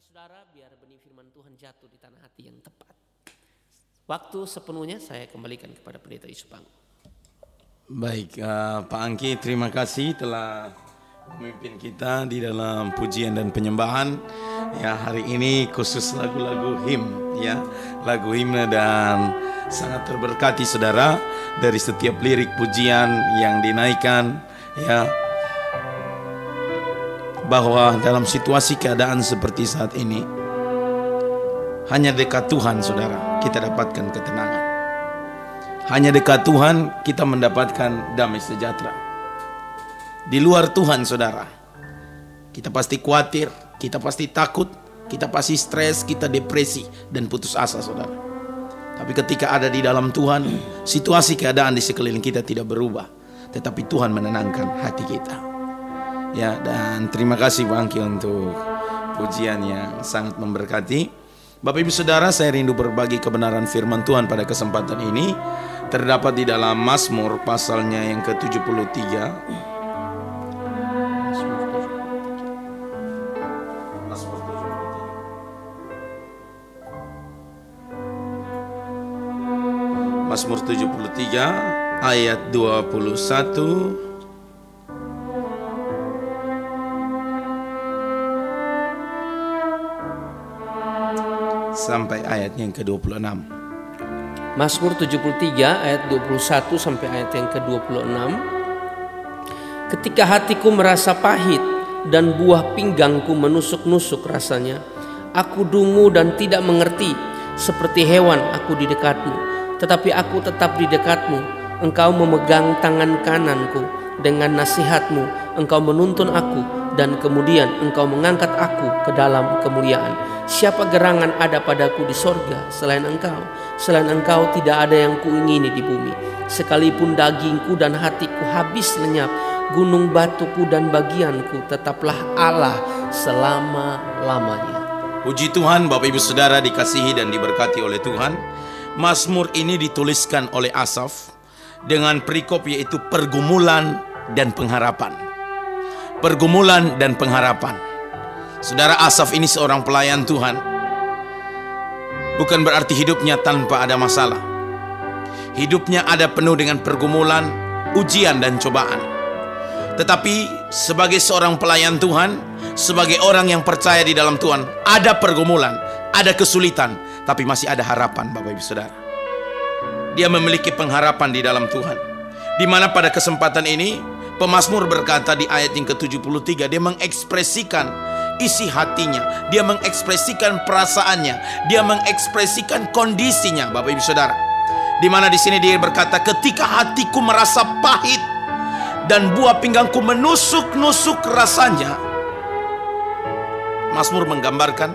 saudara biar benih firman Tuhan jatuh di tanah hati yang tepat. Waktu sepenuhnya saya kembalikan kepada pendeta Yusupang. Baik, uh, Pak Angki terima kasih telah memimpin kita di dalam pujian dan penyembahan. Ya, hari ini khusus lagu-lagu him ya, lagu himne dan sangat terberkati saudara dari setiap lirik pujian yang dinaikkan ya bahwa dalam situasi keadaan seperti saat ini hanya dekat Tuhan saudara kita dapatkan ketenangan. Hanya dekat Tuhan kita mendapatkan damai sejahtera. Di luar Tuhan saudara kita pasti khawatir kita pasti takut kita pasti stres kita depresi dan putus asa saudara. Tapi ketika ada di dalam Tuhan situasi keadaan di sekeliling kita tidak berubah tetapi Tuhan menenangkan hati kita Ya, dan terima kasih Bang Ki untuk pujian yang sangat memberkati. Bapak Ibu Saudara, saya rindu berbagi kebenaran firman Tuhan pada kesempatan ini. Terdapat di dalam Mazmur pasalnya yang ke-73. Mazmur 73 ayat 21 sampai ayat yang ke-26. Mazmur 73 ayat 21 sampai ayat yang ke-26. Ketika hatiku merasa pahit dan buah pinggangku menusuk-nusuk rasanya, aku dungu dan tidak mengerti, seperti hewan aku di dekatmu. Tetapi aku tetap di dekatmu, engkau memegang tangan kananku, dengan nasihatmu engkau menuntun aku dan kemudian engkau mengangkat aku ke dalam kemuliaan. Siapa gerangan ada padaku di sorga selain engkau? Selain engkau tidak ada yang kuingini di bumi. Sekalipun dagingku dan hatiku habis lenyap, gunung batuku dan bagianku tetaplah Allah selama-lamanya. Puji Tuhan Bapak Ibu Saudara dikasihi dan diberkati oleh Tuhan. Mazmur ini dituliskan oleh Asaf dengan perikop yaitu pergumulan dan pengharapan. Pergumulan dan pengharapan. Saudara Asaf ini seorang pelayan Tuhan. Bukan berarti hidupnya tanpa ada masalah. Hidupnya ada penuh dengan pergumulan, ujian dan cobaan. Tetapi sebagai seorang pelayan Tuhan, sebagai orang yang percaya di dalam Tuhan, ada pergumulan, ada kesulitan, tapi masih ada harapan Bapak Ibu Saudara. Dia memiliki pengharapan di dalam Tuhan. Di mana pada kesempatan ini Pemazmur berkata di ayat yang ke-73 dia mengekspresikan isi hatinya, dia mengekspresikan perasaannya, dia mengekspresikan kondisinya, Bapak Ibu Saudara. Di mana di sini dia berkata, "Ketika hatiku merasa pahit dan buah pinggangku menusuk-nusuk rasanya." Mazmur menggambarkan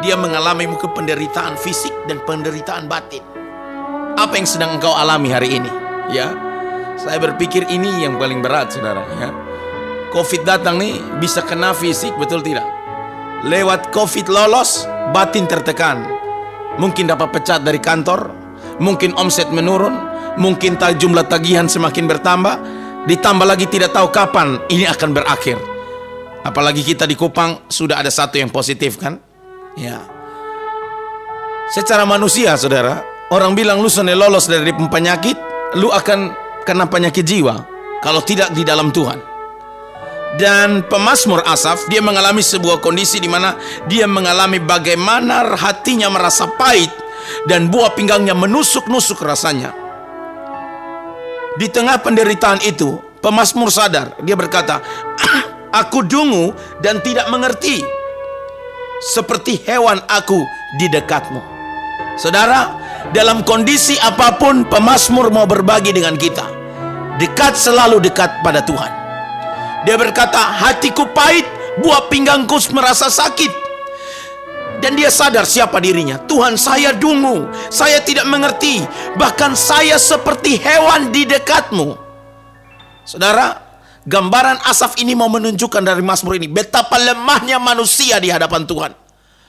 dia mengalami muka penderitaan fisik dan penderitaan batin. Apa yang sedang engkau alami hari ini? Ya, saya berpikir ini yang paling berat saudara ya. Covid datang nih bisa kena fisik betul tidak? Lewat Covid lolos, batin tertekan. Mungkin dapat pecat dari kantor, mungkin omset menurun, mungkin tak jumlah tagihan semakin bertambah, ditambah lagi tidak tahu kapan ini akan berakhir. Apalagi kita di Kupang sudah ada satu yang positif kan? Ya. Secara manusia saudara, orang bilang lu sudah lolos dari penyakit, lu akan karena penyakit jiwa kalau tidak di dalam Tuhan. Dan pemazmur Asaf dia mengalami sebuah kondisi di mana dia mengalami bagaimana hatinya merasa pahit dan buah pinggangnya menusuk-nusuk rasanya. Di tengah penderitaan itu, pemazmur sadar, dia berkata, "Aku dungu dan tidak mengerti. Seperti hewan aku di dekatmu." Saudara, dalam kondisi apa pun pemazmur mau berbagi dengan kita dekat selalu dekat pada Tuhan. Dia berkata, hatiku pahit, buah pinggangku merasa sakit. Dan dia sadar siapa dirinya. Tuhan saya dungu, saya tidak mengerti. Bahkan saya seperti hewan di dekatmu. Saudara, gambaran Asaf ini mau menunjukkan dari Mazmur ini. Betapa lemahnya manusia di hadapan Tuhan.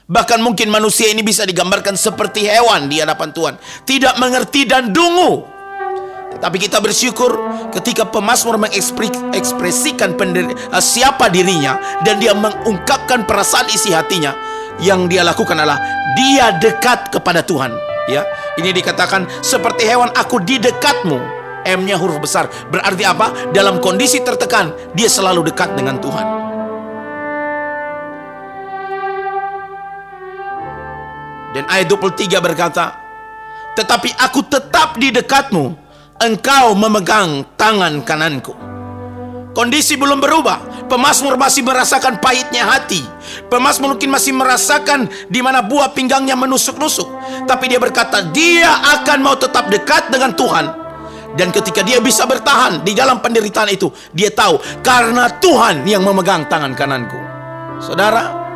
Bahkan mungkin manusia ini bisa digambarkan seperti hewan di hadapan Tuhan. Tidak mengerti dan dungu. Tapi kita bersyukur ketika pemazmur mengekspresikan uh, siapa dirinya dan dia mengungkapkan perasaan isi hatinya. yang dia lakukan adalah dia dekat kepada Tuhan. Ya, ini dikatakan seperti hewan aku di dekatmu. M-nya huruf besar. Berarti apa? Dalam kondisi tertekan, dia selalu dekat dengan Tuhan. Dan ayat 23 berkata, Tetapi aku tetap di dekatmu, engkau memegang tangan kananku. Kondisi belum berubah. Pemasmur masih merasakan pahitnya hati. Pemasmur mungkin masih merasakan di mana buah pinggangnya menusuk-nusuk. Tapi dia berkata, dia akan mau tetap dekat dengan Tuhan. Dan ketika dia bisa bertahan di dalam penderitaan itu, dia tahu karena Tuhan yang memegang tangan kananku. Saudara,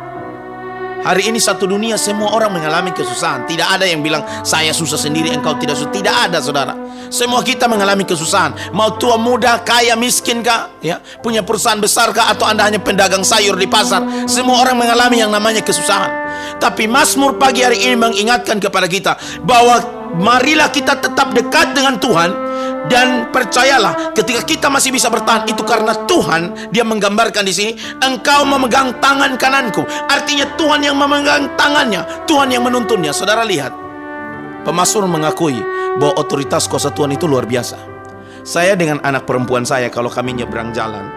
Hari ini satu dunia semua orang mengalami kesusahan. Tidak ada yang bilang saya susah sendiri, engkau tidak susah. Tidak ada, saudara. Semua kita mengalami kesusahan. Mau tua muda, kaya, miskin kah? Ya, punya perusahaan besar kah? Atau anda hanya pedagang sayur di pasar? Semua orang mengalami yang namanya kesusahan. Tapi Mazmur pagi hari ini mengingatkan kepada kita bahwa marilah kita tetap dekat dengan Tuhan dan percayalah, ketika kita masih bisa bertahan itu karena Tuhan dia menggambarkan di sini, engkau memegang tangan kananku. Artinya Tuhan yang memegang tangannya, Tuhan yang menuntunnya. Saudara lihat, pemasur mengakui bahwa otoritas kuasa Tuhan itu luar biasa. Saya dengan anak perempuan saya kalau kami nyebrang jalan,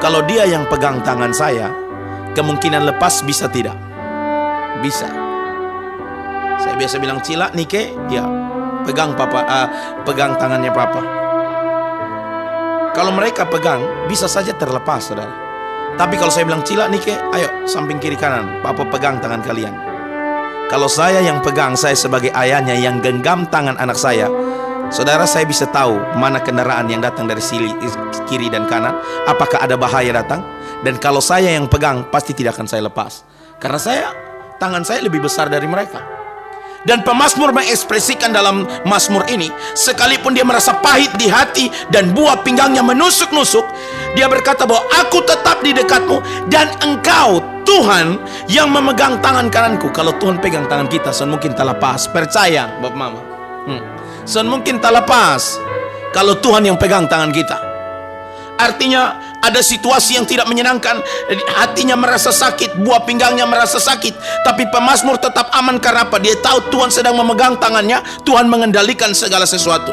kalau dia yang pegang tangan saya, kemungkinan lepas bisa tidak? Bisa. Saya biasa bilang cila Nike, ya pegang papa uh, pegang tangannya papa. Kalau mereka pegang bisa saja terlepas saudara. Tapi kalau saya bilang cila nike ayo samping kiri kanan papa pegang tangan kalian. Kalau saya yang pegang saya sebagai ayahnya yang genggam tangan anak saya Saudara saya bisa tahu mana kendaraan yang datang dari sili, kiri dan kanan. Apakah ada bahaya datang? Dan kalau saya yang pegang pasti tidak akan saya lepas. Karena saya tangan saya lebih besar dari mereka dan pemazmur mengekspresikan dalam mazmur ini, sekalipun dia merasa pahit di hati dan buah pinggangnya menusuk-nusuk, dia berkata bahwa aku tetap di dekatmu dan engkau Tuhan yang memegang tangan kananku. Kalau Tuhan pegang tangan kita, son mungkin tak lepas. Percaya, Bapak Mama. Hmm. Son mungkin tak lepas. Kalau Tuhan yang pegang tangan kita. Artinya ada situasi yang tidak menyenangkan, hatinya merasa sakit, buah pinggangnya merasa sakit, tapi pemazmur tetap aman karena apa? Dia tahu Tuhan sedang memegang tangannya, Tuhan mengendalikan segala sesuatu.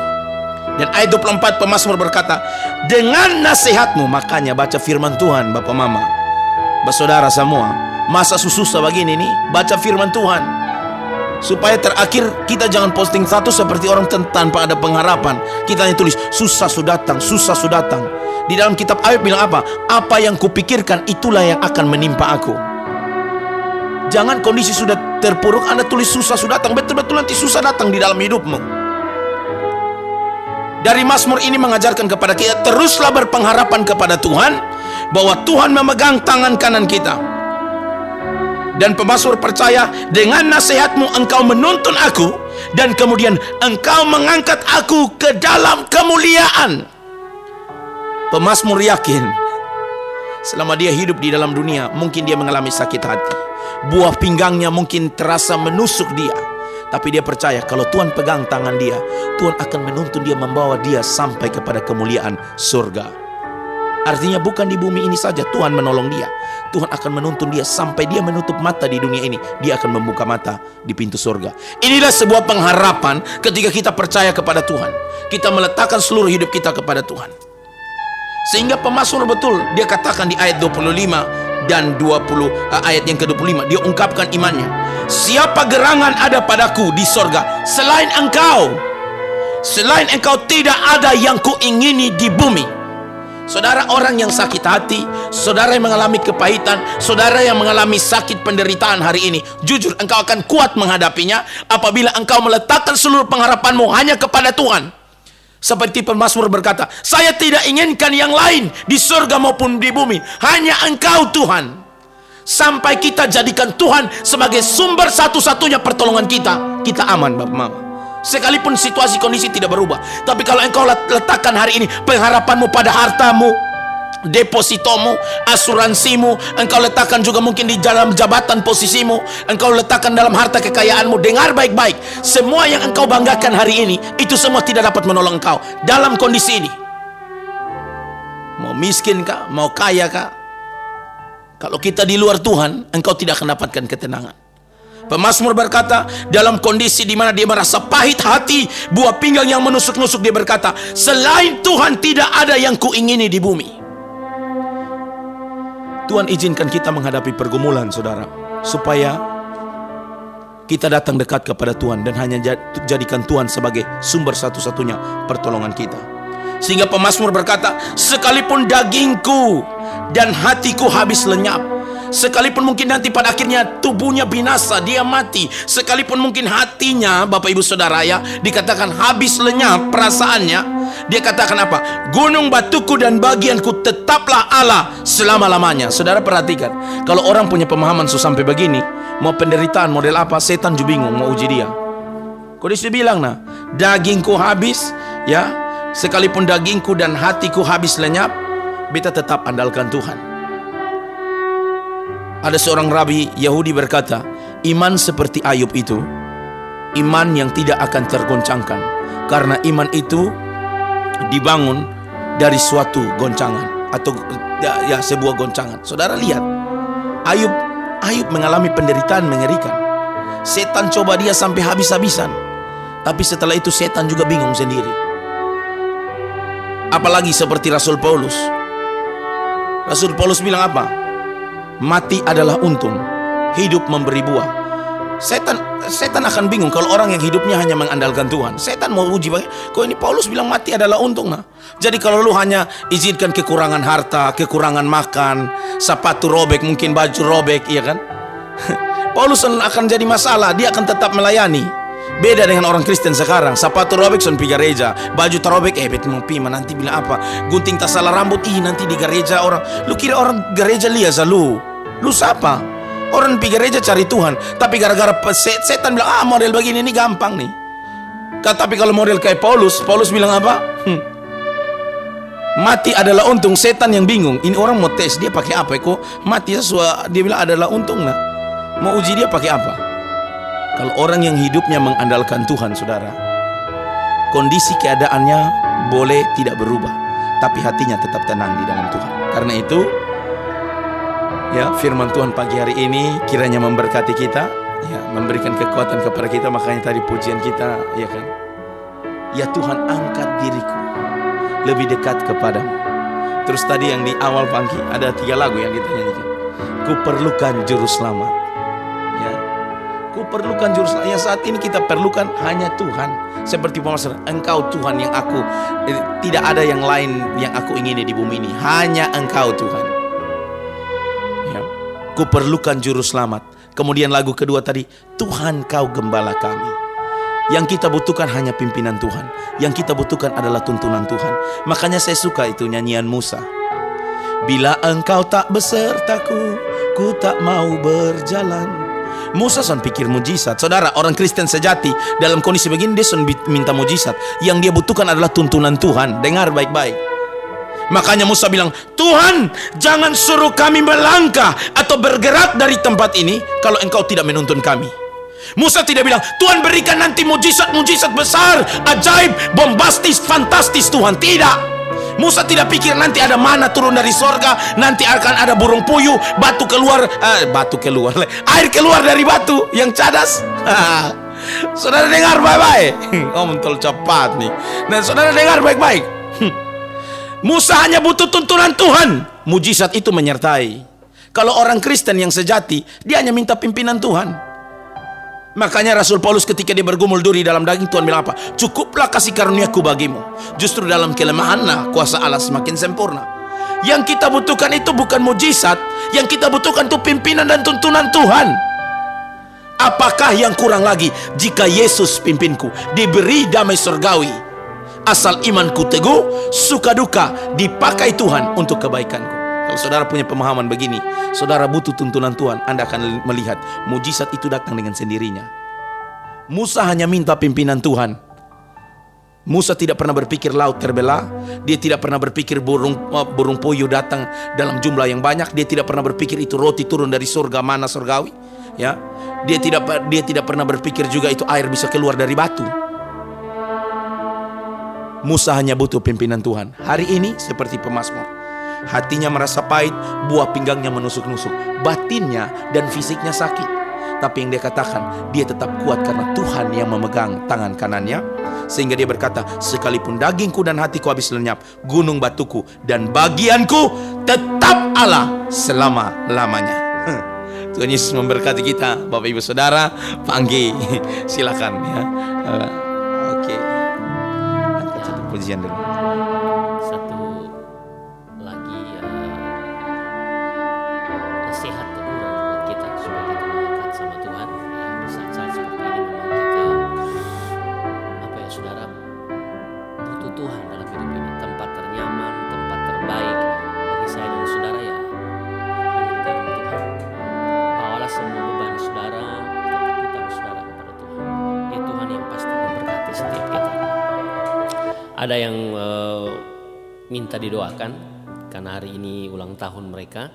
Dan ayat 24 pemazmur berkata, "Dengan nasihatmu makanya baca firman Tuhan, Bapak Mama. Bersaudara semua, masa susah begini nih, baca firman Tuhan supaya terakhir kita jangan posting satu seperti orang tanpa ada pengharapan. Kita hanya tulis susah sudah datang, susah sudah datang. Di dalam kitab Ayub bilang apa? Apa yang kupikirkan itulah yang akan menimpa aku. Jangan kondisi sudah terpuruk Anda tulis susah sudah datang. Betul-betul nanti susah datang di dalam hidupmu. Dari Mazmur ini mengajarkan kepada kita teruslah berpengharapan kepada Tuhan bahwa Tuhan memegang tangan kanan kita. Dan pemazmur percaya dengan nasihatmu engkau menuntun aku dan kemudian engkau mengangkat aku ke dalam kemuliaan. Pemasmur yakin selama dia hidup di dalam dunia mungkin dia mengalami sakit hati. Buah pinggangnya mungkin terasa menusuk dia. Tapi dia percaya kalau Tuhan pegang tangan dia, Tuhan akan menuntun dia membawa dia sampai kepada kemuliaan surga. Artinya bukan di bumi ini saja Tuhan menolong dia. Tuhan akan menuntun dia sampai dia menutup mata di dunia ini. Dia akan membuka mata di pintu surga. Inilah sebuah pengharapan ketika kita percaya kepada Tuhan. Kita meletakkan seluruh hidup kita kepada Tuhan. Sehingga pemasmur betul dia katakan di ayat 25 dan 20 uh, eh, ayat yang ke-25 dia ungkapkan imannya. Siapa gerangan ada padaku di sorga selain engkau? Selain engkau tidak ada yang kuingini di bumi. Saudara orang yang sakit hati, saudara yang mengalami kepahitan, saudara yang mengalami sakit penderitaan hari ini, jujur engkau akan kuat menghadapinya apabila engkau meletakkan seluruh pengharapanmu hanya kepada Tuhan. Seperti pemazmur berkata, saya tidak inginkan yang lain di surga maupun di bumi. Hanya engkau Tuhan. Sampai kita jadikan Tuhan sebagai sumber satu-satunya pertolongan kita. Kita aman Bapak Mama. Sekalipun situasi kondisi tidak berubah. Tapi kalau engkau letakkan hari ini pengharapanmu pada hartamu, depositomu, asuransimu, engkau letakkan juga mungkin di dalam jabatan posisimu, engkau letakkan dalam harta kekayaanmu. Dengar baik-baik, semua yang engkau banggakan hari ini itu semua tidak dapat menolong engkau dalam kondisi ini. Mau miskin kah, mau kaya kah, Kalau kita di luar Tuhan, engkau tidak akan dapatkan ketenangan. Pemasmur berkata, dalam kondisi di mana dia merasa pahit hati, buah pinggang yang menusuk-nusuk dia berkata, selain Tuhan tidak ada yang kuingini di bumi. Tuhan izinkan kita menghadapi pergumulan, saudara, supaya kita datang dekat kepada Tuhan dan hanya jadikan Tuhan sebagai sumber satu-satunya pertolongan kita. Sehingga pemasmur berkata, sekalipun dagingku dan hatiku habis lenyap. Sekalipun mungkin nanti pada akhirnya tubuhnya binasa, dia mati. Sekalipun mungkin hatinya, Bapak Ibu Saudara ya, dikatakan habis lenyap perasaannya. Dia katakan apa? Gunung batuku dan bagianku tetaplah Allah selama-lamanya. Saudara perhatikan, kalau orang punya pemahaman sampai begini, mau penderitaan model apa, setan juga bingung mau uji dia. Di situ bilang nah, dagingku habis, ya, sekalipun dagingku dan hatiku habis lenyap, beta tetap andalkan Tuhan. Ada seorang rabi Yahudi berkata, iman seperti Ayub itu, iman yang tidak akan tergoncangkan. Karena iman itu dibangun dari suatu goncangan atau ya, ya sebuah goncangan. Saudara lihat, Ayub Ayub mengalami penderitaan mengerikan. Setan coba dia sampai habis-habisan. Tapi setelah itu setan juga bingung sendiri. Apalagi seperti Rasul Paulus Rasul Paulus bilang apa? Mati adalah untung, hidup memberi buah. Setan setan akan bingung kalau orang yang hidupnya hanya mengandalkan Tuhan. Setan mau uji bagi, kok ini Paulus bilang mati adalah untung nah. Jadi kalau lu hanya izinkan kekurangan harta, kekurangan makan, sepatu robek, mungkin baju robek, iya kan? Paulus akan jadi masalah, dia akan tetap melayani. Beda dengan orang Kristen sekarang. Sepatu robek son pi gereja, baju terobek eh bet mau pima nanti bilang apa? Gunting tas salah rambut ih nanti di gereja orang. Lu kira orang gereja lihat lu? Lu siapa? Orang pi gereja cari Tuhan, tapi gara-gara setan bilang ah model begini ini gampang nih. Tapi kalau model kayak Paulus, Paulus bilang apa? Hmm. Mati adalah untung, setan yang bingung. Ini orang mau tes dia pakai apa? Kok mati sesuai dia bilang adalah untung nah. Mau uji dia pakai apa? Kalau orang yang hidupnya mengandalkan Tuhan, saudara, kondisi keadaannya boleh tidak berubah, tapi hatinya tetap tenang di dalam Tuhan. Karena itu, ya firman Tuhan pagi hari ini kiranya memberkati kita, ya memberikan kekuatan kepada kita. Makanya tadi pujian kita, ya kan? Ya Tuhan angkat diriku lebih dekat kepadamu. Terus tadi yang di awal pagi ada tiga lagu yang kita nyanyikan. Ku perlukan juru selamat Ku perlukan juru selamat. Yang saat ini kita perlukan hanya Tuhan. Seperti pemasar, Engkau Tuhan yang aku eh, tidak ada yang lain yang aku ingini di bumi ini. Hanya Engkau Tuhan. Ku perlukan juru selamat. Kemudian lagu kedua tadi, Tuhan kau gembala kami. Yang kita butuhkan hanya pimpinan Tuhan. Yang kita butuhkan adalah tuntunan Tuhan. Makanya saya suka itu nyanyian Musa. Bila engkau tak besertaku, ku tak mau berjalan. Musa son pikir mujizat. Saudara, orang Kristen sejati dalam kondisi begini dia son minta mujizat. Yang dia butuhkan adalah tuntunan Tuhan. Dengar baik-baik. Makanya Musa bilang, Tuhan jangan suruh kami melangkah atau bergerak dari tempat ini kalau engkau tidak menuntun kami. Musa tidak bilang, Tuhan berikan nanti mujizat-mujizat besar, ajaib, bombastis, fantastis Tuhan. Tidak. Musa tidak pikir nanti ada mana turun dari sorga, nanti akan ada burung puyuh, batu keluar, eh, batu keluar, air keluar dari batu yang cadas. saudara dengar baik-baik. Oh, mentol cepat nih. Dan saudara dengar baik-baik. Musa hanya butuh tuntunan Tuhan. Mujizat itu menyertai. Kalau orang Kristen yang sejati, dia hanya minta pimpinan Tuhan. Makanya Rasul Paulus ketika dia bergumul duri dalam daging Tuhan bilang apa? Cukuplah kasih karuniaku bagimu. Justru dalam kelemahanlah kuasa Allah semakin sempurna. Yang kita butuhkan itu bukan mujizat, yang kita butuhkan itu pimpinan dan tuntunan Tuhan. Apakah yang kurang lagi jika Yesus pimpinku, diberi damai surgawi. Asal imanku teguh, suka duka dipakai Tuhan untuk kebaikanku. Kalau saudara punya pemahaman begini, saudara butuh tuntunan Tuhan, Anda akan melihat mujizat itu datang dengan sendirinya. Musa hanya minta pimpinan Tuhan. Musa tidak pernah berpikir laut terbelah, dia tidak pernah berpikir burung eh, burung puyuh datang dalam jumlah yang banyak, dia tidak pernah berpikir itu roti turun dari surga mana surgawi, ya. Dia tidak dia tidak pernah berpikir juga itu air bisa keluar dari batu. Musa hanya butuh pimpinan Tuhan. Hari ini seperti pemazmur Hatinya merasa pahit, buah pinggangnya menusuk-nusuk, batinnya dan fisiknya sakit. Tapi yang dia katakan, dia tetap kuat karena Tuhan yang memegang tangan kanannya. Sehingga dia berkata, sekalipun dagingku dan hatiku habis lenyap, gunung batuku dan bagianku tetap Allah selama-lamanya. Tuhan Yesus memberkati kita, Bapak Ibu Saudara, panggil silakan ya. Uh, Oke, okay. angkat ada yang eh, minta didoakan karena hari ini ulang tahun mereka.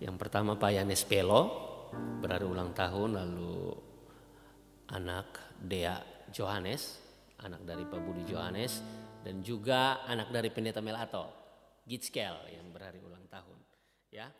Yang pertama Pak Yanes Pelo berhari ulang tahun, lalu anak Dea Johannes, anak dari Pak Budi Johannes, dan juga anak dari Pendeta Melato, Gitskel yang berhari ulang tahun. Ya,